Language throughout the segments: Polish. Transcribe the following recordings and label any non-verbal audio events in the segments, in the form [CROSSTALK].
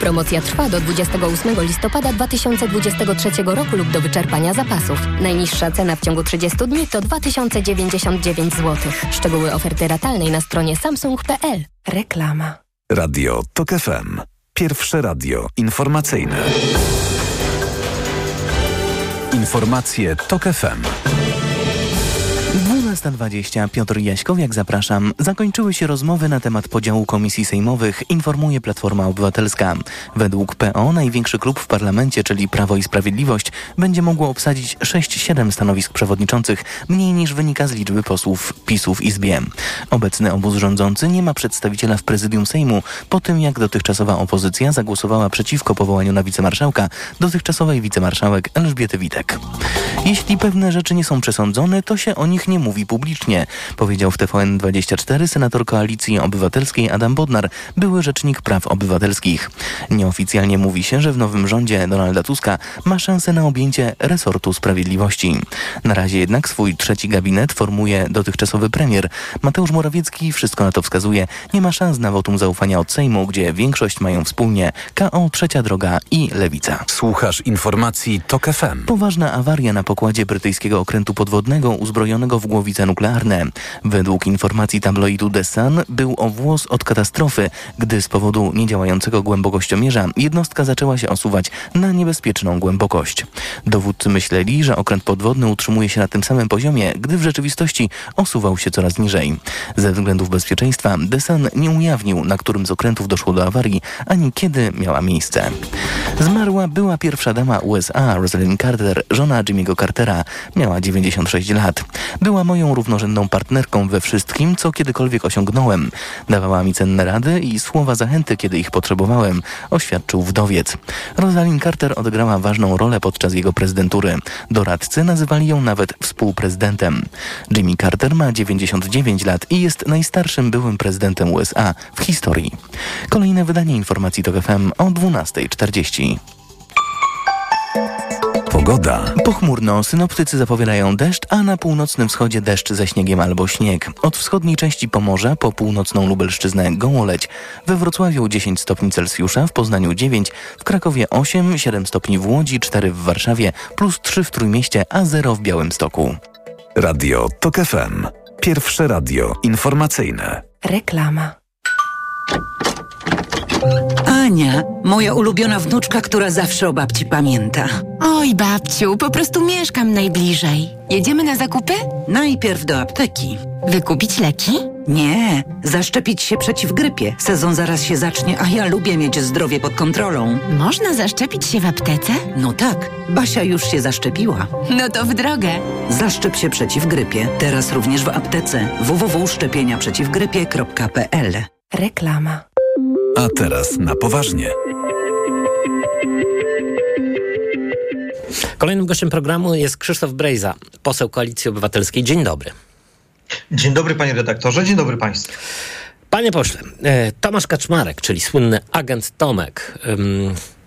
Promocja trwa do 28 listopada 2023 roku lub do wyczerpania zapasów. Najniższa cena w ciągu 30 dni to 2099 zł. Szczegóły oferty ratalnej na stronie samsung.pl. Reklama. Radio TOK FM. Pierwsze radio informacyjne. Informacje TOK FM. 12.20 Piotr Jaśkowiak, zapraszam. Zakończyły się rozmowy na temat podziału komisji sejmowych, informuje Platforma Obywatelska. Według PO największy klub w parlamencie, czyli Prawo i Sprawiedliwość, będzie mogło obsadzić 6-7 stanowisk przewodniczących, mniej niż wynika z liczby posłów PiSu w Izbie. Obecny obóz rządzący nie ma przedstawiciela w prezydium Sejmu, po tym jak dotychczasowa opozycja zagłosowała przeciwko powołaniu na wicemarszałka dotychczasowej wicemarszałek Elżbiety Witek. Jeśli pewne rzeczy nie są przesądzone, to się o nich nie mówi publicznie, powiedział w TVN24 senator Koalicji Obywatelskiej Adam Bodnar, były rzecznik praw obywatelskich. Nieoficjalnie mówi się, że w nowym rządzie Donalda Tuska ma szansę na objęcie resortu sprawiedliwości. Na razie jednak swój trzeci gabinet formuje dotychczasowy premier. Mateusz Morawiecki, wszystko na to wskazuje, nie ma szans na wotum zaufania od Sejmu, gdzie większość mają wspólnie KO, Trzecia Droga i Lewica. Słuchasz informacji TOK FM. Poważna awaria na pokładzie brytyjskiego okrętu podwodnego uzbrojonego w nuklearne. Według informacji tabloidu The Sun był o włos od katastrofy, gdy z powodu niedziałającego głębokościomierza jednostka zaczęła się osuwać na niebezpieczną głębokość. Dowódcy myśleli, że okręt podwodny utrzymuje się na tym samym poziomie, gdy w rzeczywistości osuwał się coraz niżej. Ze względów bezpieczeństwa The Sun nie ujawnił, na którym z okrętów doszło do awarii, ani kiedy miała miejsce. Zmarła była pierwsza dama USA, Rosalind Carter, żona Jimmy'ego Cartera. Miała 96 lat. Była moją równorzędną partnerką we wszystkim, co kiedykolwiek osiągnąłem. Dawała mi cenne rady i słowa zachęty, kiedy ich potrzebowałem, oświadczył wdowiec. Rosalind Carter odegrała ważną rolę podczas jego prezydentury. Doradcy nazywali ją nawet współprezydentem. Jimmy Carter ma 99 lat i jest najstarszym byłym prezydentem USA w historii. Kolejne wydanie informacji to FM o 12.40. Pogoda. Pochmurno, synoptycy zapowiadają deszcz, a na północnym wschodzie deszcz ze śniegiem albo śnieg. Od wschodniej części Pomorza po północną Lubelszczyznę gołoleć. We Wrocławiu 10 stopni Celsjusza, w Poznaniu 9, w Krakowie 8, 7 stopni w Łodzi, 4 w Warszawie, plus 3 w Trójmieście, a 0 w Białymstoku. Radio TOK FM. Pierwsze radio informacyjne. Reklama. Ania, moja ulubiona wnuczka, która zawsze o babci pamięta. Oj, babciu, po prostu mieszkam najbliżej. Jedziemy na zakupy? Najpierw do apteki. Wykupić leki? Nie, zaszczepić się przeciw grypie. Sezon zaraz się zacznie, a ja lubię mieć zdrowie pod kontrolą. Można zaszczepić się w aptece? No tak, Basia już się zaszczepiła. No to w drogę. Zaszczep się przeciw grypie. Teraz również w aptece. www.szczepieniaprzeciwgrypie.pl Reklama. A teraz na poważnie. Kolejnym gościem programu jest Krzysztof Brejza, poseł Koalicji Obywatelskiej. Dzień dobry. Dzień dobry panie redaktorze, dzień dobry państwu. Panie pośle, e, Tomasz Kaczmarek, czyli słynny agent Tomek,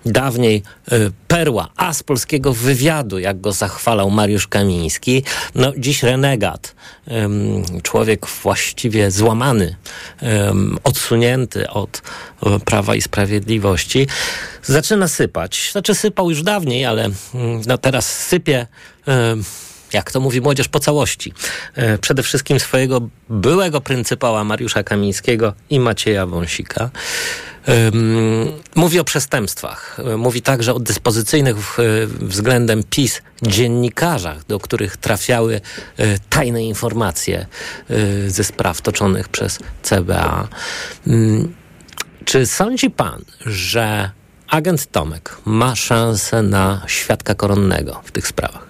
dawniej e, perła, as polskiego wywiadu, jak go zachwalał Mariusz Kamiński, no dziś renegat, człowiek właściwie złamany, odsunięty od e, Prawa i Sprawiedliwości, zaczyna sypać. Znaczy sypał już dawniej, ale no teraz sypie jak to mówi młodzież, po całości. E, przede wszystkim swojego byłego pryncypała Mariusza Kamińskiego i Macieja Wąsika. Mówi o przestępstwach. E, mówi także o dyspozycyjnych e, względem PiS dziennikarzach, do których trafiały tajne informacje ze spraw toczonych przez CBA. Mm, czy sądzi pan, że agent Tomek ma szansę na świadka koronnego w tych sprawach?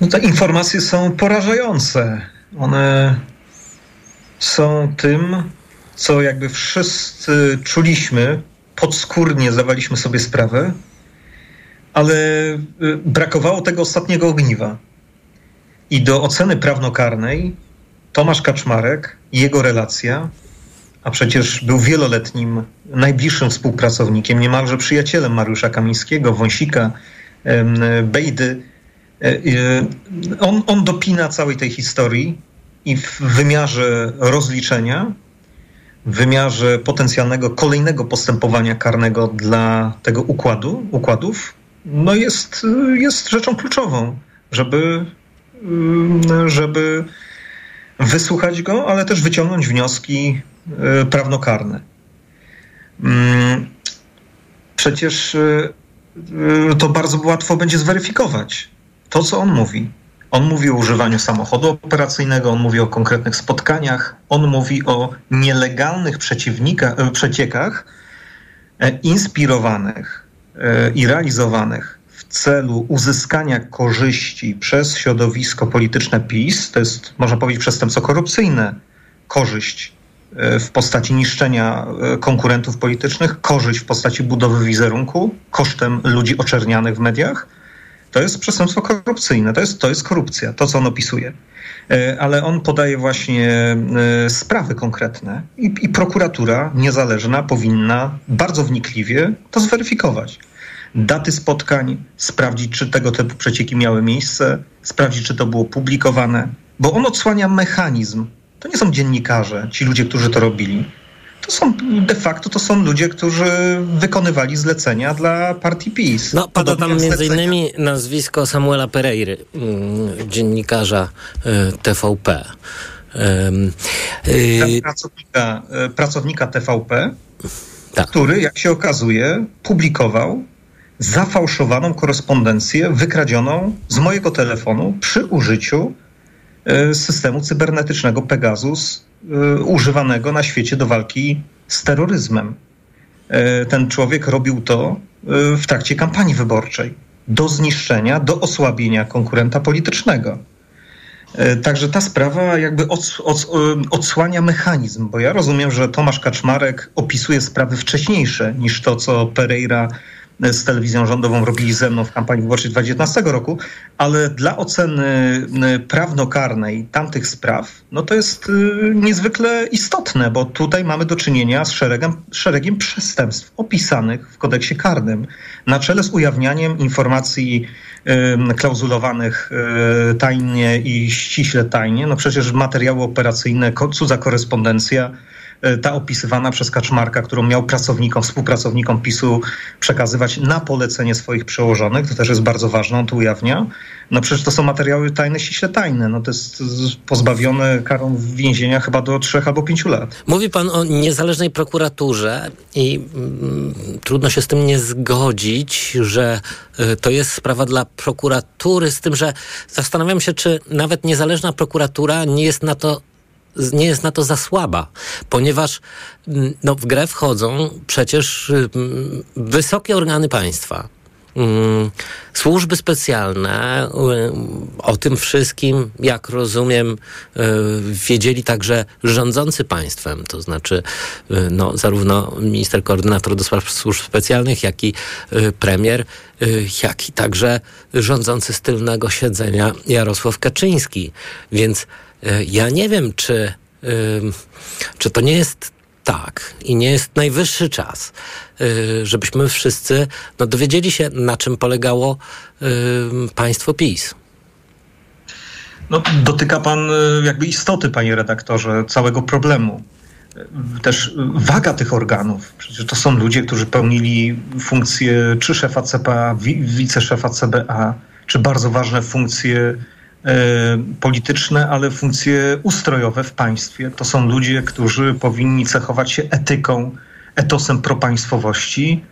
No te informacje są porażające. One są tym, co jakby wszyscy czuliśmy, podskórnie zdawaliśmy sobie sprawę, ale y, brakowało tego ostatniego ogniwa. I do oceny prawnokarnej Tomasz Kaczmarek i jego relacja, a przecież był wieloletnim, najbliższym współpracownikiem, niemalże przyjacielem Mariusza Kamińskiego, Wąsika, Bejdy, E, e, on, on dopina całej tej historii i w wymiarze rozliczenia w wymiarze potencjalnego kolejnego postępowania karnego dla tego układu, układów, no jest, jest rzeczą kluczową, żeby, żeby wysłuchać go, ale też wyciągnąć wnioski e, prawnokarne. Mm, przecież e, e, to bardzo łatwo będzie zweryfikować to, co on mówi. On mówi o używaniu samochodu operacyjnego, on mówi o konkretnych spotkaniach, on mówi o nielegalnych przeciekach inspirowanych i realizowanych w celu uzyskania korzyści przez środowisko polityczne PiS, to jest, można powiedzieć, przestępstwo korupcyjne, korzyść e, w postaci niszczenia e, konkurentów politycznych, korzyść w postaci budowy wizerunku kosztem ludzi oczernianych w mediach, to jest przestępstwo korupcyjne, to jest, to jest korupcja, to co on opisuje. E, ale on podaje właśnie sprawy konkretne i, i prokuratura niezależna powinna bardzo wnikliwie to zweryfikować daty spotkań, sprawdzić, czy tego typu przecieki miały miejsce, sprawdzić, czy to było publikowane, bo on odsłania mechanizm. To nie są dziennikarze, ci ludzie, którzy to robili. To są de facto to są ludzie, którzy wykonywali zlecenia dla partii PiS. No, pada tam między innymi nazwisko Samuela Pereiry, mm, dziennikarza y, TVP. Y, pracownika, y, pracownika TVP, tak. który, jak się okazuje, publikował zafałszowaną korespondencję wykradzioną z mojego telefonu przy użyciu systemu cybernetycznego Pegasus, używanego na świecie do walki z terroryzmem. E, ten człowiek robił to w trakcie kampanii wyborczej do zniszczenia, do osłabienia konkurenta politycznego. Także ta sprawa jakby odsłania mechanizm, bo ja rozumiem, że Tomasz Kaczmarek opisuje sprawy wcześniejsze niż to, co Pereira z telewizją rządową robili ze mną w kampanii wyborczej 2019 roku, ale dla oceny y, prawnokarnej tamtych spraw, no to jest y, niezwykle istotne, bo tutaj mamy do czynienia z szeregiem, szeregiem przestępstw opisanych w kodeksie karnym, na czele z ujawnianiem informacji klauzulowanych y, tajnie i ściśle tajnie. No przecież materiały operacyjne, cudza korespondencja, ta opisywana przez Kaczmarka, którą miał pracownikom, współpracownikom PiSu przekazywać na polecenie swoich przełożonych, to też jest bardzo ważne, on to ujawnia. No przecież to są materiały tajne, ściśle tajne. No to jest pozbawione karą więzienia chyba do trzech albo pięciu lat. Mówi pan o niezależnej prokuraturze i mm, trudno się z tym nie zgodzić, że y, to jest sprawa dla prokuratury, z tym, że zastanawiam się, czy nawet niezależna prokuratura nie jest na to nie jest na to za słaba, ponieważ mm, no, w grę wchodzą przecież mm, wysokie organy państwa. Mm, służby specjalne o tym wszystkim, jak rozumiem, y, wiedzieli także rządzący państwem, to znaczy y, no, zarówno minister koordynator do spraw służb specjalnych, jak i y, premier, jak i także rządzący z tylnego siedzenia Jarosław Kaczyński. Więc ja nie wiem, czy, czy to nie jest tak i nie jest najwyższy czas, e, żebyśmy wszyscy no, dowiedzieli się, na czym polegało państwo PiS. No, dotyka pan e, jakby istoty, panie redaktorze, całego problemu. Też waga tych organów. Przecież to są ludzie, którzy pełnili funkcję czy szefa CPA, wiceszefa CBA, czy bardzo ważne funkcje E, polityczne, ale funkcje ustrojowe w państwie. To są ludzie, którzy powinni cechować się etyką, etosem propaństwowości,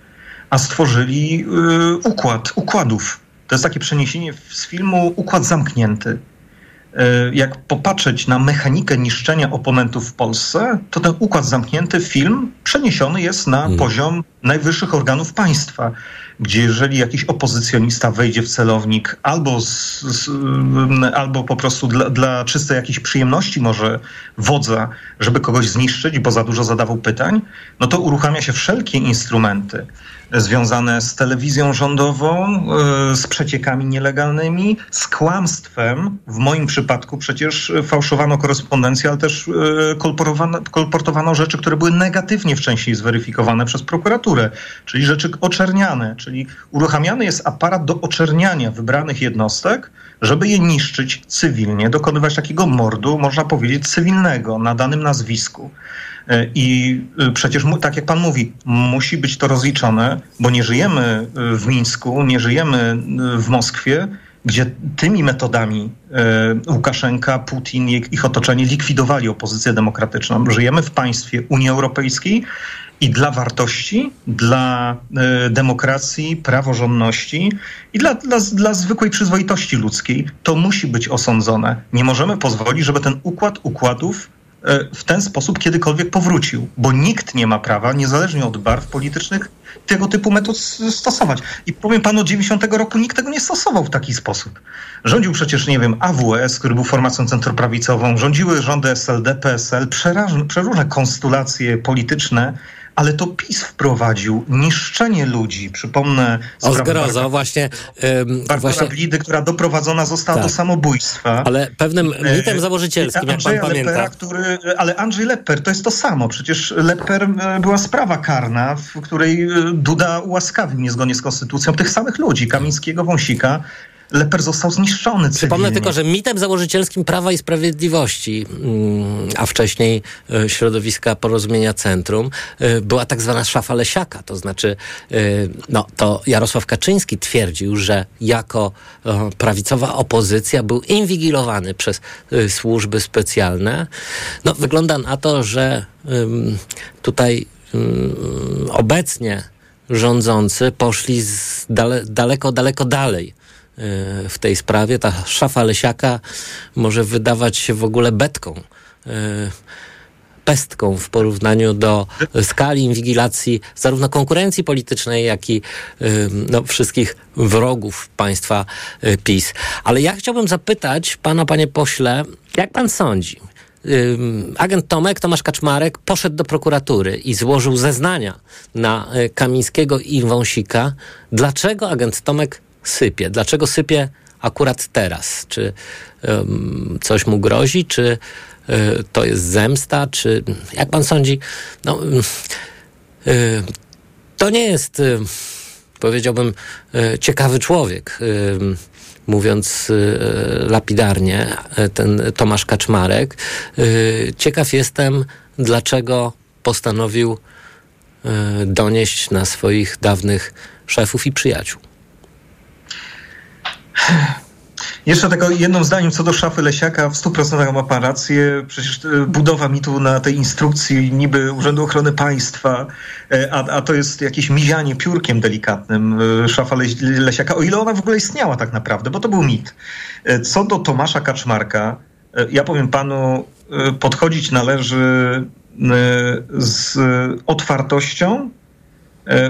a stworzyli e, układ, układów. To jest takie przeniesienie z filmu Układ Zamknięty. E, jak popatrzeć na mechanikę niszczenia oponentów w Polsce, to ten układ zamknięty, film przeniesiony jest na hmm. poziom najwyższych organów państwa gdzie jeżeli jakiś opozycjonista wejdzie w celownik albo, z, z, albo po prostu dla, dla czystej jakiejś przyjemności może wodza, żeby kogoś zniszczyć, bo za dużo zadawał pytań, no to uruchamia się wszelkie instrumenty związane z telewizją rządową, e, z przeciekami nielegalnymi, z kłamstwem. W moim przypadku przecież fałszowano korespondencję, ale też e, kolportowano rzeczy, które były negatywnie wcześniej zweryfikowane przez prokuraturę, czyli rzeczy oczerniane, czyli uruchamiany jest aparat do oczerniania wybranych jednostek żeby je niszczyć cywilnie, dokonywać takiego mordu, można powiedzieć, cywilnego na danym nazwisku. I e, przecież, tak jak pan mówi, musi być to rozliczone, bo nie żyjemy e, w Mińsku, nie żyjemy w Moskwie, gdzie tymi metodami Łukaszenka, Putin i ich otoczenie likwidowali opozycję demokratyczną. Żyjemy w państwie Unii Europejskiej i dla wartości, dla demokracji, praworządności i dla, dla, dla zwykłej przyzwoitości ludzkiej to musi być osądzone. Nie możemy pozwolić, żeby ten układ układów E, w ten sposób kiedykolwiek powrócił, bo nikt nie ma prawa, niezależnie od barw politycznych, tego typu metod stosować. I powiem panu, od 90 roku nikt tego nie stosował w taki sposób. Rządził przecież, nie wiem, AWS, który był formacją centroprawicową, rządziły rządy SLD, PSL, przeróżne konstulacje polityczne, ale to PiS wprowadził niszczenie ludzi. Przypomnę o zgrozo, właśnie. Barbara właśnie... Blidy, która doprowadzona została tak. do samobójstwa. Ale pewnym e, mitem założycielskim, jak pan Lepera, pamięta. Który, ale Andrzej Lepper to jest to samo. Przecież Lepper e, była sprawa karna, w której e, Duda ułaskawił niezgodnie z konstytucją tych samych ludzi, Kamińskiego, Wąsika, Leper został zniszczony cywilnie. Przypomnę tylko, że mitem założycielskim Prawa i Sprawiedliwości, mm, a wcześniej e, środowiska Porozumienia Centrum, e, była tak zwana szafa Lesiaka. To znaczy, e, no, to Jarosław Kaczyński twierdził, że jako prawicowa opozycja był inwigilowany przez służby specjalne. No, wygląda na to, że tutaj obecnie rządzący poszli dale, daleko, daleko dalej w tej sprawie. Ta szafa Lesiaka może wydawać się w ogóle betką e, pestką w porównaniu do skali inwigilacji zarówno konkurencji politycznej, jak i e, no, wszystkich wrogów państwa e, PiS. Ale ja chciałbym zapytać pana, panie pośle, jak pan sądzi? Agent Tomek, Tomasz Kaczmarek, poszedł do prokuratury i złożył zeznania na Kamińskiego i Wąsika. Dlaczego agent Tomek sypie. Dlaczego sypie akurat teraz? Czy um, coś mu grozi, czy y, to jest zemsta, czy jak pan sądzi? No, y, to nie jest, y, powiedziałbym, ciekawy człowiek. Mówiąc lapidarnie, ten Tomasz Kaczmarek. Ciekaw jestem, dlaczego postanowił donieść na swoich dawnych szefów i przyjaciół. Jeszcze tylko jednym zdaniem co do szafy Lesiaka, w 100% ma pan rację. Przecież e, budowa mitu na tej instrukcji niby Urzędu Ochrony Państwa, e, a, a to jest jakieś mizianie piórkiem delikatnym e, szafa Lesiaka, o ile ona w ogóle istniała tak naprawdę, bo to był mit. Co do Tomasza Kaczmarka, ja powiem panu, podchodzić należy z otwartością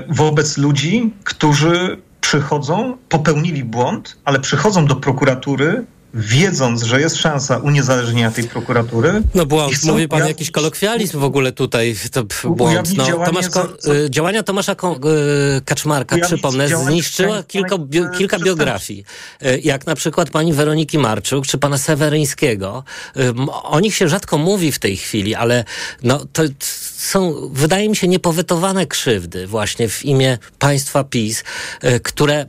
wobec ludzi, którzy przychodzą, popełnili błąd, ale przychodzą do prokuratury wiedząc, że jest szansa uniezależnienia tej prokuratury. No błąd, mówi pan jakiś kolokwializm w ogóle tutaj, to błąd. No, Tomasz, za, y, działania Tomasza y, Kaczmarka, przypomnę, zniszczyła kilka, bio, kilka biografii. Y, jak na przykład pani Weroniki Marczuk, czy pana Seweryńskiego. O nich się rzadko mówi w tej chwili, ale no, to są, wydaje mi się, niepowetowane krzywdy właśnie w imię państwa PiS, które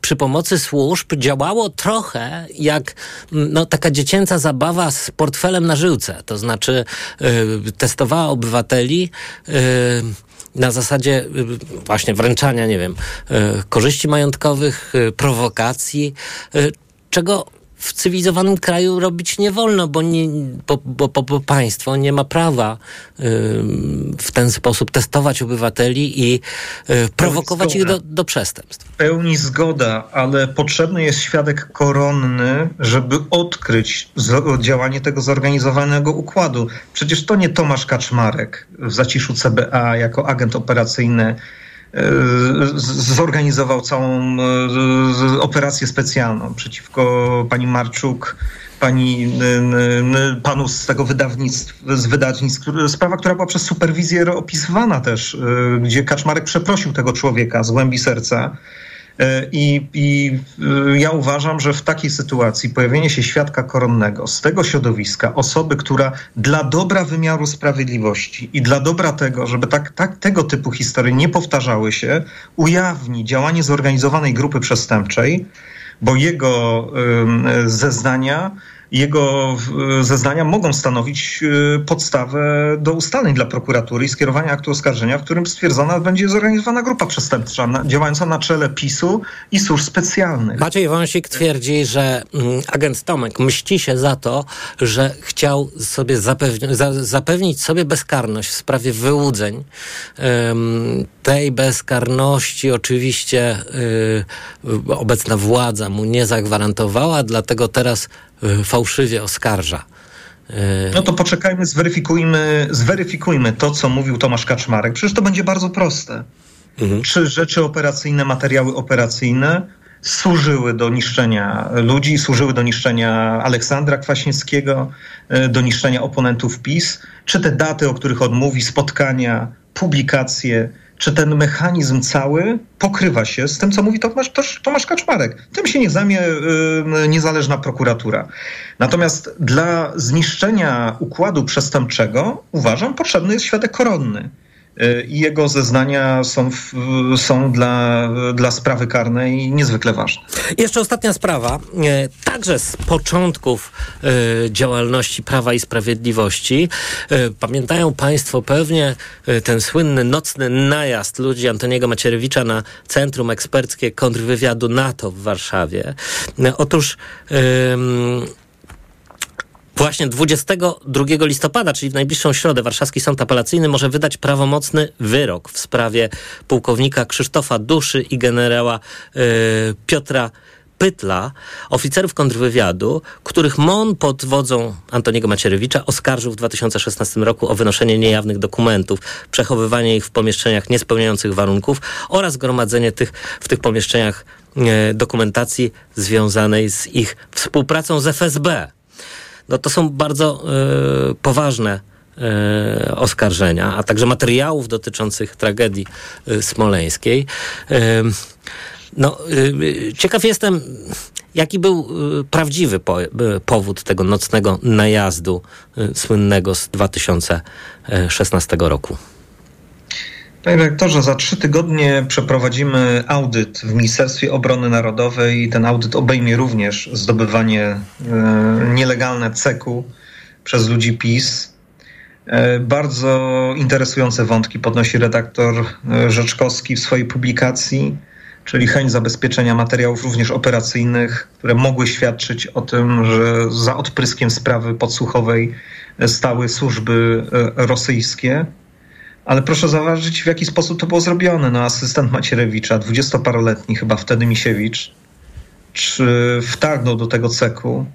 przy pomocy służb działało trochę jak no, taka dziecięca zabawa z portfelem na żyłce. To znaczy y, testowała obywateli na zasadzie właśnie wręczania, nie wiem, korzyści majątkowych, prowokacji, czego w cywilizowanym kraju robić nie wolno, bo, nie, bo, bo, bo, państwo nie ma prawa y, w ten sposób testować obywateli i y, prowokować ich do, do przestępstw. Pełni zgoda, ale potrzebny jest świadek koronny, żeby odkryć działanie tego zorganizowanego układu. Przecież to nie Tomasz Kaczmarek w zaciszu CBA jako agent operacyjny zorganizował całą operację specjalną przeciwko pani Marczuk, pani, panu z tego wydawnictwa, z wydawnictw, sprawa, która była przez superwizję opisywana też, y, gdzie Kaczmarek przeprosił tego człowieka z głębi serca E, I, I, e, ja uważam, że w takiej sytuacji pojawienie się świadka koronnego z tego środowiska, osoby, która dla dobra wymiaru sprawiedliwości i dla dobra tego, żeby tak, tak, tego typu historie nie powtarzały się, ujawni działanie zorganizowanej grupy przestępczej, bo jego zeznania jego zeznania mogą stanowić e, podstawę do ustaleń dla prokuratury i skierowania aktu oskarżenia, w którym stwierdzona będzie zorganizowana grupa przestępcza działająca na czele PiSu i służb specjalnych. Maciej Wąsik twierdzi, że mm, agent Tomek mści się za to, że chciał sobie zapewni za zapewnić sobie bezkarność w sprawie wyłudzeń. tej bezkarności oczywiście y, obecna władza mu nie zagwarantowała, dlatego teraz fałszywie oskarża. Y, no to poczekajmy, zweryfikujmy, zweryfikujmy to, co mówił Tomasz Kaczmarek. Przecież to będzie bardzo proste. Mhm. Czy rzeczy operacyjne, materiały operacyjne służyły do niszczenia ludzi, służyły do niszczenia Aleksandra Kwaśniewskiego, y, do niszczenia oponentów PiS? Czy te daty, o których odmówi, spotkania, publikacje, czy ten mechanizm cały pokrywa się z tym, co mówi Tomasz, Tomasz Kaczmarek. Tym się nie zajmie niezależna prokuratura. Natomiast dla zniszczenia układu przestępczego uważam potrzebny jest świadek koronny i jego zeznania są, są dla, dla sprawy karnej niezwykle ważne. Jeszcze ostatnia sprawa. E, także z początków e, działalności Prawa i Sprawiedliwości. E, pamiętają Państwo pewnie ten słynny nocny najazd ludzi Antoniego Macierewicza na Centrum Eksperckie Kontrwywiadu NATO w Warszawie. Otóż Właśnie 22 listopada, czyli w najbliższą środę, Warszawski Sąd Apelacyjny może wydać prawomocny wyrok w sprawie pułkownika Krzysztofa Duszy i generała yy, Piotra Pytla, oficerów kontrwywiadu, których MON pod wodzą Antoniego Macierewicza oskarżył w 2016 roku o wynoszenie niejawnych dokumentów, przechowywanie ich w pomieszczeniach niespełniających warunków oraz gromadzenie tych, w tych pomieszczeniach e, dokumentacji związanej z ich współpracą z FSB no to są bardzo y, poważne y, oskarżenia, a także materiałów dotyczących tragedii y, smoleńskiej. No, ciekaw jestem, jaki był prawdziwy po, powód tego nocnego najazdu słynnego z 2016 roku. Panie rektorze, za trzy tygodnie przeprowadzimy audyt w Ministerstwie Obrony Narodowej i ten audyt obejmie również zdobywanie e, nielegalne ceku przez ludzi PiS. E, bardzo interesujące wątki podnosi redaktor e, Rzeczkowski w swojej publikacji, czyli chęć zabezpieczenia materiałów również operacyjnych, które mogły świadczyć o tym, że za odpryskiem sprawy podsłuchowej stały służby rosyjskie. Ale proszę zauważyć, w jaki sposób to było zrobione. No, asystent Macierewicza, dwudziestoparoletni chyba wtedy Misiewicz, czy wtargnął do tego ceku,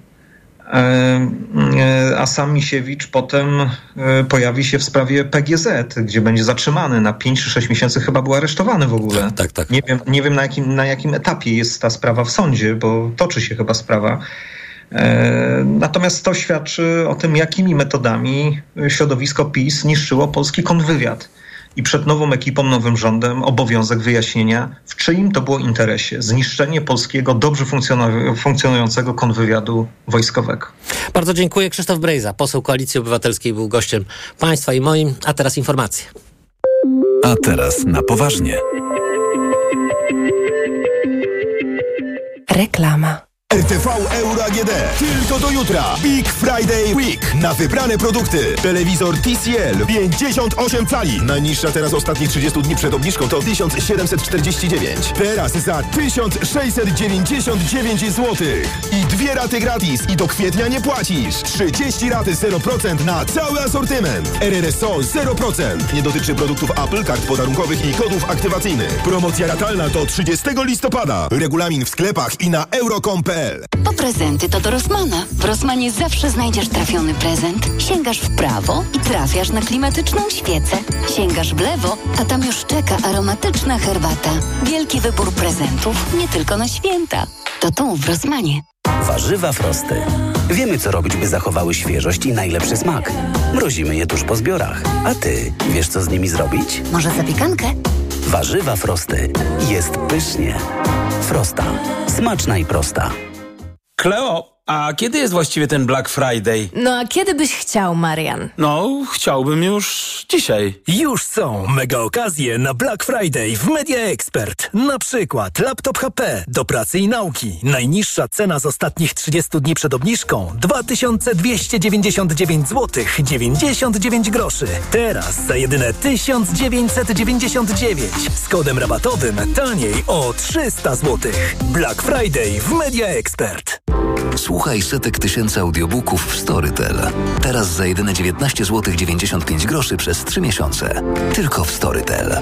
e, e, a sam Misiewicz potem e, pojawi się w sprawie PGZ, gdzie będzie zatrzymany na 5 czy 6 miesięcy, chyba był aresztowany w ogóle. Tak, tak. Nie wiem, nie wiem na, jakim, na jakim etapie jest ta sprawa w sądzie, bo toczy się chyba sprawa. E, natomiast to świadczy o tym, jakimi metodami środowisko PiS niszczyło polski kontrwywiad. I przed nową ekipą, nowym rządem obowiązek wyjaśnienia, w czyim to było interesie zniszczenie polskiego, dobrze funkcjonującego kontrwywiadu wojskowego. Bardzo dziękuję. Krzysztof Brejza, poseł Koalicji Obywatelskiej, był gościem państwa i moim. A teraz informacje. A teraz na poważnie. Reklama. RTV Euro AGD. Tylko do jutra. Big Friday Week. Na wybrane produkty. Telewizor TCL 58 cali. Najniższa teraz ostatnich 30 dni przed obniżką to 1749. Teraz za 1699 zł. I dwie raty gratis. I do kwietnia nie płacisz. 30 raty 0% na cały asortyment. RRSO 0%. Nie dotyczy produktów Apple, kart podarunkowych i kodów aktywacyjnych. Promocja ratalna do 30 listopada. Regulamin w sklepach i na euro.com.pl po prezenty to do Rosmana. W Rosmanie zawsze znajdziesz trafiony prezent. Sięgasz w prawo i trafiasz na klimatyczną świecę. Sięgasz w lewo, a tam już czeka aromatyczna herbata. Wielki wybór prezentów, nie tylko na święta. To tu w Rosmanie. Warzywa frosty. Wiemy, co robić, by zachowały świeżość i najlepszy smak. Mrozimy je tuż po zbiorach. A ty wiesz, co z nimi zrobić? Może zapiekankę? Warzywa frosty. Jest pysznie. Frosta. Smaczna i prosta. Clo-op A kiedy jest właściwie ten Black Friday? No a kiedy byś chciał, Marian? No, chciałbym już dzisiaj. Już są mega okazje na Black Friday w Media Expert. Na przykład laptop HP do pracy i nauki. Najniższa cena z ostatnich 30 dni przed obniżką 2299 zł 99 groszy. Teraz za jedyne 1999 z kodem rabatowym taniej o 300 zł. Black Friday w Media Expert. Słuchaj setek tysięcy audiobooków w Storytel. Teraz za jedyne 19 zł 95 groszy przez 3 miesiące. Tylko w Storytel.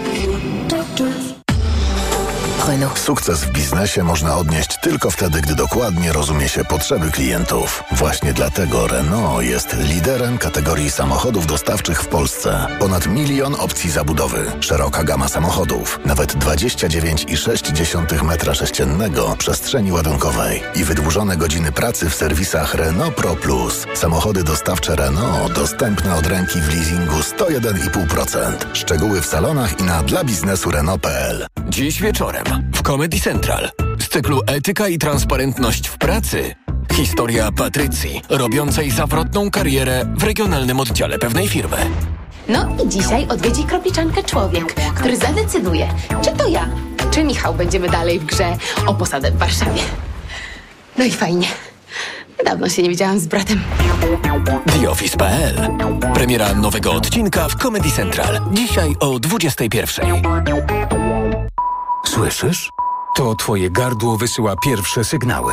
Sukces w biznesie można odnieść tylko wtedy, gdy dokładnie rozumie się potrzeby klientów. Właśnie dlatego Renault jest liderem kategorii samochodów dostawczych w Polsce. Ponad milion opcji zabudowy, szeroka gama samochodów, nawet 29,6 m3 przestrzeni ładunkowej i wydłużone godziny pracy w serwisach Renault Pro Plus. Samochody dostawcze Renault dostępne od ręki w leasingu 101,5%. Szczegóły w salonach i na dla biznesu Renault.pl. Dziś wieczorem Comedy Central z cyklu Etyka i transparentność w pracy historia Patrycji, robiącej zawrotną karierę w regionalnym oddziale pewnej firmy. No i dzisiaj odwiedzi kropliczankę człowiek, który zadecyduje, czy to ja, czy Michał będziemy dalej w grze o posadę w Warszawie. No i fajnie. Dawno się nie widziałam z bratem. TheOffice.pl Premiera nowego odcinka w Comedy Central. Dzisiaj o 21. Słyszysz? To twoje gardło wysyła pierwsze sygnały.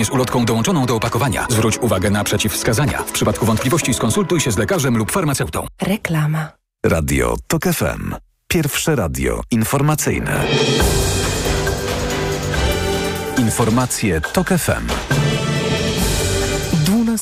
z ulotką dołączoną do opakowania. Zwróć uwagę na przeciwwskazania. W przypadku wątpliwości skonsultuj się z lekarzem lub farmaceutą. Reklama. Radio TOK FM. Pierwsze radio informacyjne. Informacje TOK FM.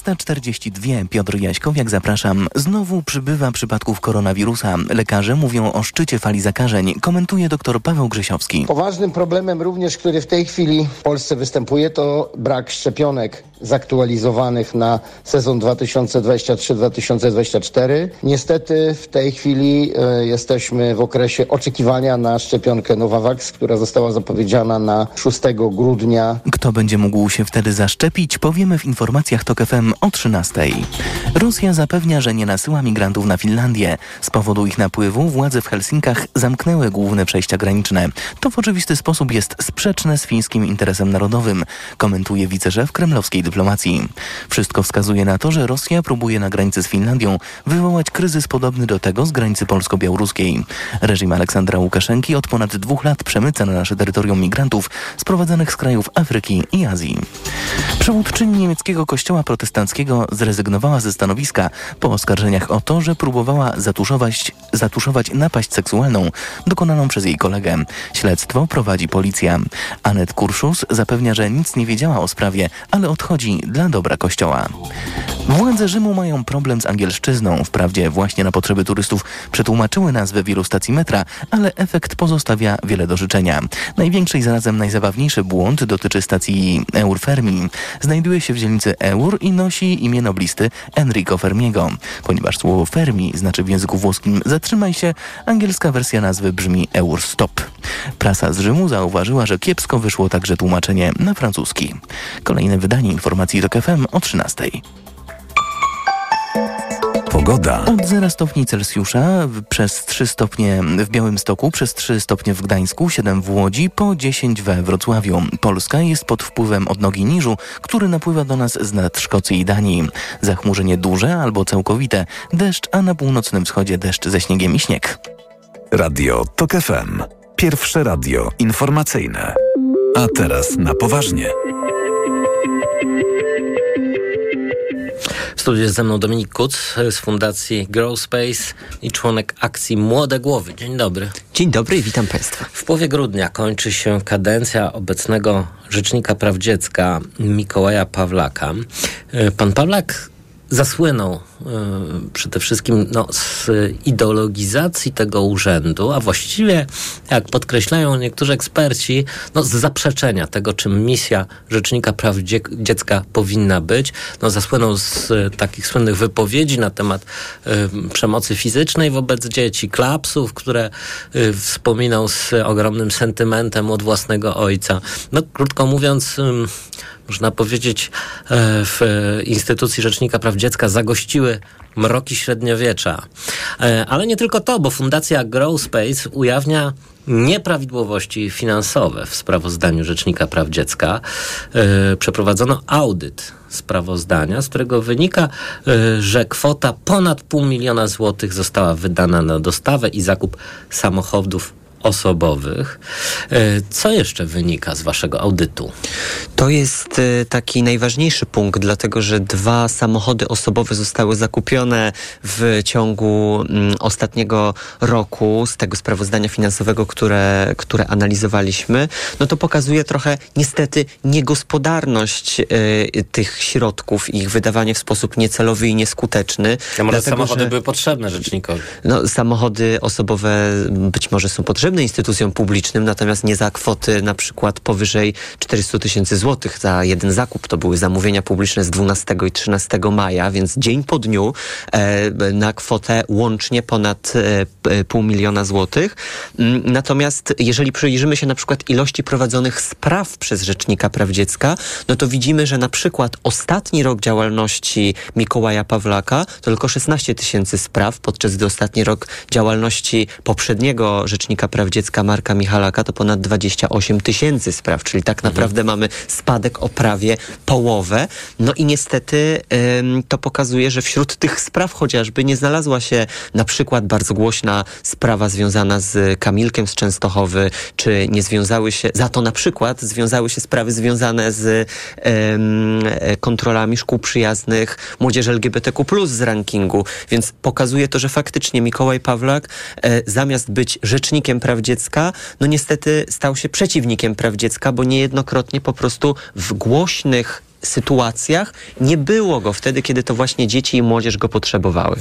12.42. Piotr Jaśkowiak, zapraszam. Znowu przybywa przypadków koronawirusa. Lekarze mówią o szczycie fali zakażeń. Komentuje dr Paweł Grzesiowski. Poważnym problemem również, który w tej chwili w Polsce występuje, to brak szczepionek zaktualizowanych na sezon 2023-2024. Niestety w tej chwili e, jesteśmy w okresie oczekiwania na szczepionkę Novavax, która została zapowiedziana na 6 grudnia. Kto będzie mógł się wtedy zaszczepić, powiemy w informacjach TOK FM o 13. Rosja zapewnia, że nie nasyła migrantów na Finlandię. Z powodu ich napływu władze w Helsinkach zamknęły główne przejścia graniczne. To w oczywisty sposób jest sprzeczne z fińskim interesem narodowym, komentuje wiceszef kremlowskiej dyplomacji. Wszystko wskazuje na to, że Rosja próbuje na granicy z Finlandią wywołać kryzys podobny do tego z granicy polsko-białoruskiej. Reżim Aleksandra Łukaszenki od ponad dwóch lat przemyca na nasze terytorium migrantów sprowadzanych z krajów Afryki i Azji. Przewódczyni niemieckiego kościoła protestanckiego zrezygnowała ze stanowiska po oskarżeniach o to, że próbowała zatuszować, zatuszować napaść seksualną dokonaną przez jej kolegę. Śledztwo prowadzi policja. Anet Kurszus zapewnia, że nic nie wiedziała o sprawie, ale odchodzi dla dobra kościoła. Władze Rzymu mają problem z angielszczyzną. Wprawdzie właśnie na potrzeby turystów przetłumaczyły nazwę wielu stacji metra, ale efekt pozostawia wiele do życzenia. Największy i zarazem najzabawniejszy błąd dotyczy stacji Eur Fermi. Znajduje się w dzielnicy Eur i nosi imię noblisty Enrico Fermiego. Ponieważ słowo Fermi znaczy w języku włoskim zatrzymaj się, angielska wersja nazwy brzmi Eur Stop. Prasa z Rzymu zauważyła, że kiepsko wyszło także tłumaczenie na francuski. Kolejne wydanie informacji do FM o 13. Pogoda. Od 0 stopni Celsjusza przez 3 stopnie w Białymstoku, przez 3 stopnie w Gdańsku, 7 w Łodzi, po 10 we Wrocławiu. Polska jest pod wpływem odnogi niżu, który napływa do nas z nad Szkocji i Danii. Zachmurzenie duże albo całkowite, deszcz, a na północnym wschodzie deszcz ze śniegiem i śnieg. Radio TOK FM. Pierwsze radio informacyjne. A teraz na poważnie. W studiu jest ze mną Dominik Kuc z Fundacji Grow Space i członek akcji Młode Głowy. Dzień dobry. Dzień dobry i witam Państwa. W połowie grudnia kończy się kadencja obecnego Rzecznika Praw Dziecka Mikołaja Pawlaka. Pan Pawlak zasłynął y, przede wszystkim no, z ideologizacji tego urzędu, a właściwie, jak podkreślają niektórzy eksperci, no, z zaprzeczenia tego, czym misja Rzecznika Praw Dziecka powinna być. No, zasłynął z y, takich słynnych wypowiedzi na temat y, przemocy fizycznej wobec dzieci, klapsów, które y, wspominał z ogromnym sentymentem od własnego ojca. No, krótko mówiąc, można powiedzieć, e, w instytucji Rzecznika Praw Dziecka zagościły mroki średniowiecza. E, ale nie tylko to, bo Fundacja Grow Space ujawnia nieprawidłowości finansowe w sprawozdaniu Rzecznika Praw Dziecka. E, przeprowadzono audyt sprawozdania, z którego wynika, że kwota ponad pół miliona złotych została wydana na dostawę i zakup samochodów osobowych. E, co jeszcze wynika z Waszego audytu? To jest e, taki najważniejszy punkt, dlatego że dwa samochody osobowe zostały zakupione w ciągu mm, ostatniego roku z tego sprawozdania finansowego, które, które analizowaliśmy. No to pokazuje trochę niestety niegospodarność y, tych środków i ich wydawanie w sposób niecelowy i nieskuteczny. A może dlatego, samochody że, były potrzebne rzecznikowi? No, samochody osobowe być może są potrzebne potrzebny instytucjom publicznym, natomiast nie za kwoty na przykład powyżej 400 tysięcy złotych za jeden zakup. To były zamówienia publiczne z 12 i 13 maja, więc dzień po dniu e, na kwotę łącznie ponad e, pół miliona złotych. Mm, natomiast jeżeli przyjrzymy się na przykład ilości prowadzonych spraw przez Rzecznika Praw Dziecka, no to widzimy, że na przykład ostatni rok działalności Mikołaja Pawlaka to tylko 16 tysięcy spraw, podczas gdy ostatni rok działalności poprzedniego Rzecznika Praw Praw Dziecka Marka Michalaka to ponad 28 tysięcy spraw, czyli tak mhm. naprawdę mhm. mamy spadek o prawie połowę. No i niestety ym, to pokazuje, że wśród tych spraw chociażby nie znalazła się na przykład bardzo głośna sprawa związana z Kamilkiem z Częstochowy, czy nie związały się, za to na przykład związały się sprawy związane z ym, kontrolami szkół przyjaznych młodzieży LGBTQ+, z rankingu, więc pokazuje to, że faktycznie Mikołaj Pawlak e, zamiast być rzecznikiem praw dziecka, no niestety stał się przeciwnikiem praw dziecka, bo niejednokrotnie po prostu w głośnych sytuacjach nie było go wtedy, kiedy to właśnie dzieci i młodzież go potrzebowały.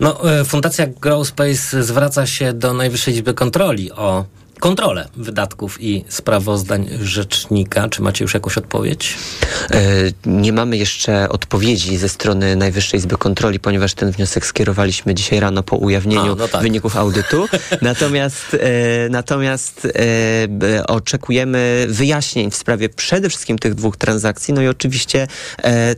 No, e, Fundacja Grow Space zwraca się do Najwyższej Izby Kontroli o kontrolę wydatków i sprawozdań rzecznika. Czy macie już jakąś odpowiedź? E, nie mamy jeszcze odpowiedzi ze strony Najwyższej Izby Kontroli, ponieważ ten wniosek skierowaliśmy dzisiaj rano po ujawnieniu A, no tak. wyników audytu. [LAUGHS] natomiast e, natomiast e, oczekujemy wyjaśnień w sprawie przede wszystkim tych dwóch transakcji, no i oczywiście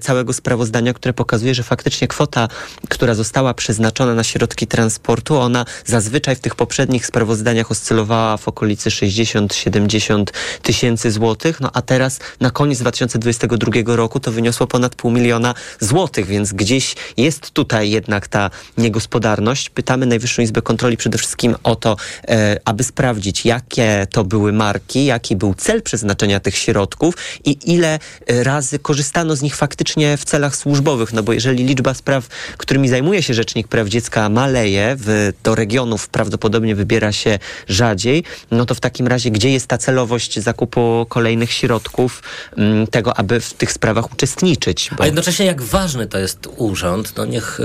całego sprawozdania, które pokazuje, że faktycznie kwota, która została przeznaczona na środki transportu, ona zazwyczaj w tych poprzednich sprawozdaniach oscylowała w okolicy 60-70 tysięcy złotych, no a teraz na koniec 2022 roku to wyniosło ponad pół miliona złotych, więc gdzieś jest tutaj jednak ta niegospodarność. Pytamy Najwyższą Izbę Kontroli przede wszystkim o to, e, aby sprawdzić, jakie to były marki, jaki był cel przeznaczenia tych środków i ile e, razy korzystano z nich faktycznie w celach służbowych, no bo jeżeli liczba spraw, którymi zajmuje się Rzecznik Praw Dziecka maleje, w, do regionów prawdopodobnie wybiera się rzadziej, no to w takim razie gdzie jest ta celowość zakupu kolejnych środków mm, tego, aby w tych sprawach uczestniczyć? Bo... A jednocześnie jak ważny to jest urząd, no niech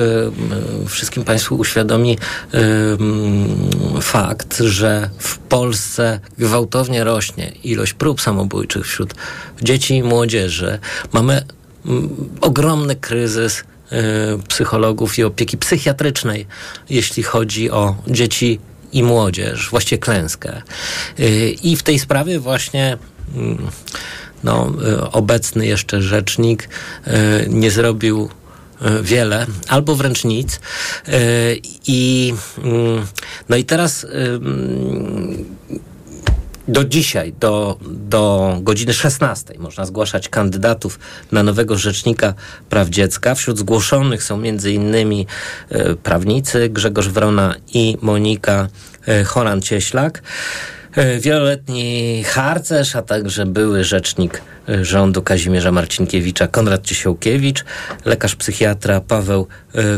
y, wszystkim Państwu uświadomi y, fakt, że w Polsce gwałtownie rośnie ilość prób samobójczych wśród dzieci i młodzieży. Mamy y, ogromny kryzys y, psychologów i opieki psychiatrycznej, jeśli chodzi o dzieci i młodzież, właściwie klęskę. Y, I w tej sprawie właśnie mm, no, y, obecny jeszcze rzecznik y, nie zrobił wiele, albo wręcz nic. I, mm, no i teraz do dzisiaj, do, do godziny 16 można zgłaszać kandydatów na nowego rzecznika praw dziecka. Wśród zgłoszonych są innymi e, prawnicy Grzegorz Wrona i Monika e, Horan-Cieślak, e, wieloletni harcerz, a także były rzecznik rządu Kazimierza Marcinkiewicza Konrad Ciesiałkiewicz, lekarz psychiatra Paweł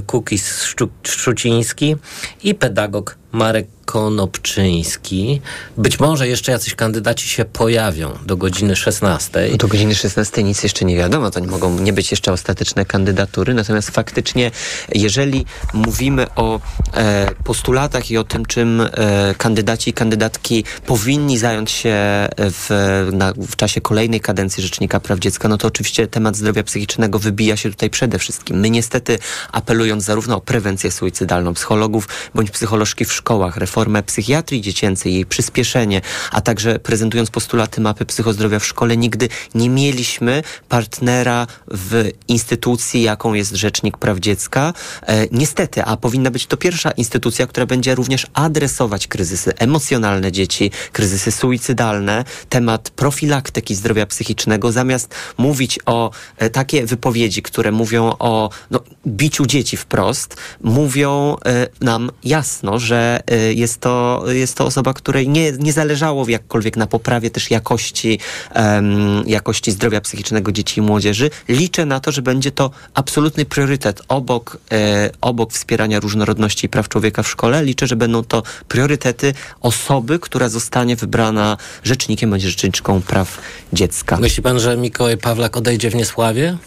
Kukis-Szczuciński i pedagog Marek Konopczyński. Być może jeszcze jacyś kandydaci się pojawią do godziny 16. Do godziny 16 nic jeszcze nie wiadomo, to nie mogą nie być jeszcze ostateczne kandydatury, natomiast faktycznie, jeżeli mówimy o e, postulatach i o tym, czym e, kandydaci i kandydatki powinni zająć się w, na, w czasie kolejnej kadencji Rzecznika Praw Dziecka, no to oczywiście temat zdrowia psychicznego wybija się tutaj przede wszystkim. My niestety apelując zarówno o prewencję suicydalną psychologów bądź psycholożki w szkołach, reformę psychiatrii dziecięcej, jej przyspieszenie, a także prezentując postulaty mapy psychozdrowia w szkole, nigdy nie mieliśmy partnera w instytucji, jaką jest Rzecznik Praw Dziecka. E, niestety, a powinna być to pierwsza instytucja, która będzie również adresować kryzysy emocjonalne dzieci, kryzysy suicydalne, temat profilaktyki zdrowia psychicznego, zamiast mówić o e, takie wypowiedzi, które mówią o no, biciu dzieci wprost, mówią e, nam jasno, że e, jest to, jest to osoba, której nie, nie zależało jakkolwiek na poprawie też jakości, um, jakości zdrowia psychicznego dzieci i młodzieży. Liczę na to, że będzie to absolutny priorytet obok, e, obok wspierania różnorodności i praw człowieka w szkole. Liczę, że będą to priorytety osoby, która zostanie wybrana rzecznikiem bądź rzeczniczką praw dziecka. Myśli pan, że Mikołaj Pawlak odejdzie w niesławie?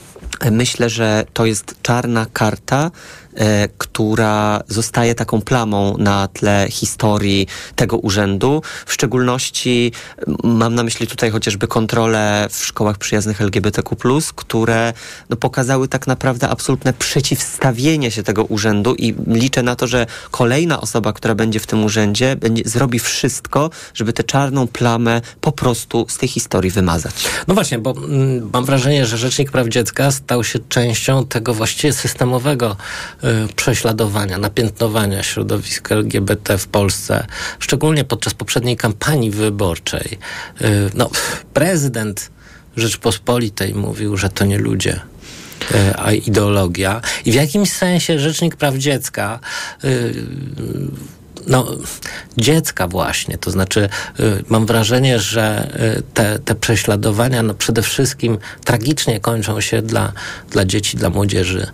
Myślę, że to jest czarna karta e, która zostaje taką plamą na tle historii tego urzędu. W szczególności mam na myśli tutaj chociażby kontrole w szkołach przyjaznych LGBTQ+, które no, pokazały tak naprawdę absolutne przeciwstawienie się tego urzędu i liczę na to, że kolejna osoba, która będzie w tym urzędzie, będzie, zrobi wszystko, żeby tę czarną plamę po prostu z tej historii wymazać. No właśnie, bo mm, mam wrażenie, że Rzecznik Praw Dziecka stał się częścią tego właściwie systemowego y, prześladowania, napiętnowania środowiska LGBT w Polsce, szczególnie podczas poprzedniej kampanii wyborczej. Y, no, prezydent Rzeczpospolitej mówił, że to nie ludzie, y, a ideologia. I w jakimś sensie Rzecznik Praw Dziecka y, no, dziecka właśnie. To znaczy, mam wrażenie, że te, te prześladowania no, przede wszystkim tragicznie kończą się dla, dla dzieci, dla młodzieży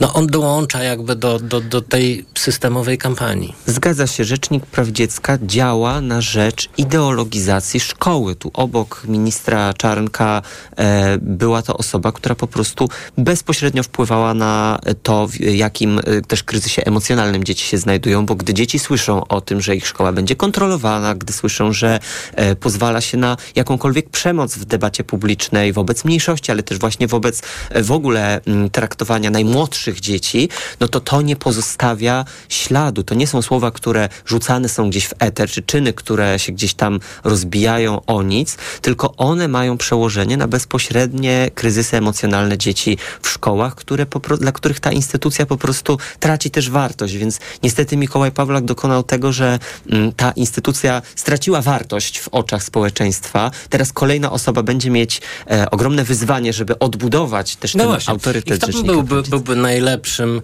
no on dołącza jakby do, do, do tej systemowej kampanii. Zgadza się, Rzecznik Praw Dziecka działa na rzecz ideologizacji szkoły. Tu obok ministra Czarnka e, była to osoba, która po prostu bezpośrednio wpływała na to, w jakim e, też kryzysie emocjonalnym dzieci się znajdują, bo gdy dzieci słyszą o tym, że ich szkoła będzie kontrolowana, gdy słyszą, że e, pozwala się na jakąkolwiek przemoc w debacie publicznej wobec mniejszości, ale też właśnie wobec e, w ogóle m, traktowania najmłodszych dzieci, no to to nie pozostawia śladu. To nie są słowa, które rzucane są gdzieś w eter, czy czyny, które się gdzieś tam rozbijają o nic, tylko one mają przełożenie na bezpośrednie kryzysy emocjonalne dzieci w szkołach, które dla których ta instytucja po prostu traci też wartość. Więc niestety Mikołaj Pawlak dokonał tego, że mm, ta instytucja straciła wartość w oczach społeczeństwa. Teraz kolejna osoba będzie mieć e, ogromne wyzwanie, żeby odbudować też no ten właśnie. autorytet I kto byłby, byłby najlepszym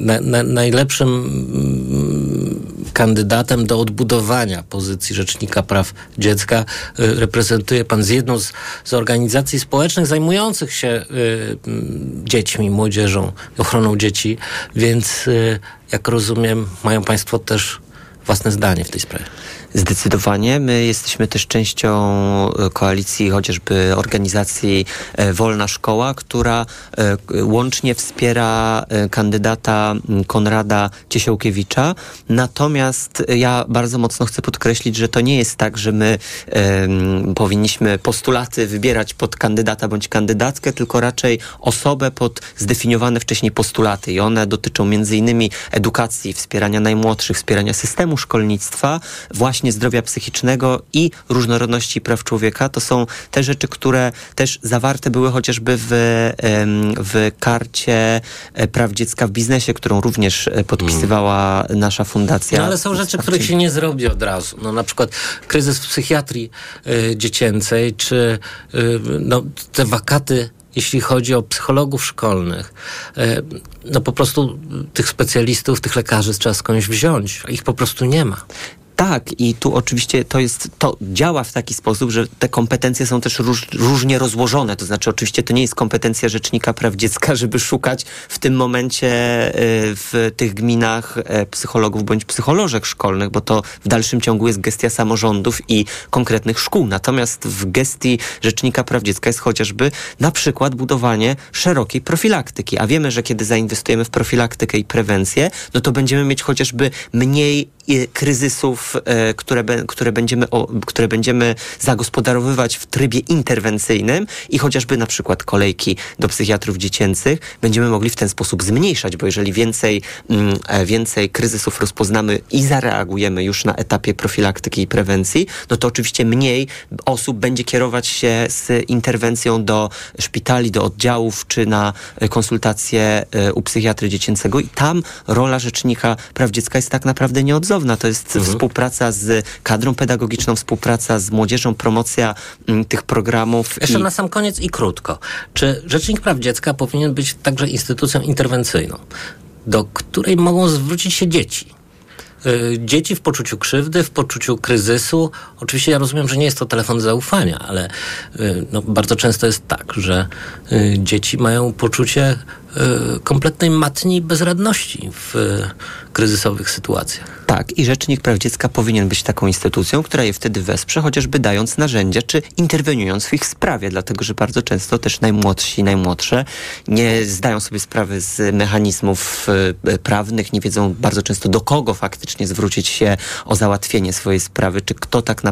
na, na, najlepszym mm, kandydatem do odbudowania pozycji Rzecznika Praw Dziecka y, reprezentuje pan z jedną z, z organizacji społecznych zajmujących się y, dziećmi, młodzieżą, ochroną dzieci, więc y, jak rozumiem, mają państwo też własne zdanie w tej sprawie. Zdecydowanie. My jesteśmy też częścią e, koalicji chociażby organizacji e, Wolna Szkoła, która e, łącznie wspiera kandydata Konrada Ciesiałkiewicza. Natomiast ja bardzo mocno chcę podkreślić, że to nie jest tak, że my powinniśmy postulaty wybierać pod kandydata bądź kandydatkę, tylko raczej osobę pod zdefiniowane wcześniej postulaty. I one dotyczą między innymi edukacji, wspierania najmłodszych, wspierania systemu szkolnictwa, właśnie właśnie zdrowia psychicznego i różnorodności praw człowieka. To są te rzeczy, które też zawarte były chociażby w, w karcie e, praw dziecka w biznesie, którą również e, podpisywała mm. nasza fundacja. No ale są rzeczy, których się nie zrobi od razu. No, na przykład kryzys w psychiatrii y, dziecięcej, czy y, no, te wakaty jeśli chodzi o psychologów szkolnych, no po prostu tych specjalistów, tych lekarzy trzeba skądś wziąć, ich po prostu nie ma. Tak, i tu oczywiście to jest, to działa w taki sposób, że te kompetencje są też róż, różnie rozłożone. To znaczy, oczywiście to nie jest kompetencja Rzecznika Praw Dziecka, [LAUGHS] żeby szukać w tym momencie y, w tych gminach e, psychologów bądź psycholożek szkolnych, bo to w dalszym ciągu jest gestia samorządów i konkretnych szkół. Natomiast w gestii Rzecznika Praw Dziecka jest chociażby na przykład budowanie szerokiej profilaktyki. A wiemy, że kiedy zainwestujemy w profilaktykę i prewencję, no to będziemy mieć chociażby mniej kryzysów, e, które, które, będziemy, które będziemy zagospodarowywać w trybie interwencyjnym i chociażby na przykład kolejki do psychiatrów dziecięcych będziemy mogli w ten sposób zmniejszać, bo jeżeli więcej, mm, e, więcej kryzysów rozpoznamy i zareagujemy już na etapie profilaktyki i prewencji, no to oczywiście mniej osób będzie kierować się z interwencją do szpitali, do oddziałów czy na konsultacje e, u psychiatry dziecięcego i tam rola Rzecznika Praw Dziecka jest tak naprawdę nieodzowna to jest mhm. współpraca z kadrą pedagogiczną, współpraca z młodzieżą, promocja m, mm, tych programów. Jeszcze i... na sam koniec i krótko. Czy Rzecznik Praw Dziecka powinien być także instytucją interwencyjną, do której mogą zwrócić się dzieci? Y, dzieci w poczuciu krzywdy, w poczuciu kryzysu. Oczywiście ja rozumiem, że nie jest to telefon zaufania, ale y, no, bardzo często jest tak, że y, dzieci mają poczucie kompletnej matni bezradności w kryzysowych sytuacjach. Tak, i Rzecznik Praw Dziecka powinien być taką instytucją, która je wtedy wesprze, chociażby dając narzędzia, czy interweniując w ich sprawie, dlatego że bardzo często też najmłodsi, najmłodsze nie zdają sobie sprawy z mechanizmów y, prawnych, nie wiedzą bardzo często do kogo faktycznie zwrócić się o załatwienie swojej sprawy, czy kto tak naprawdę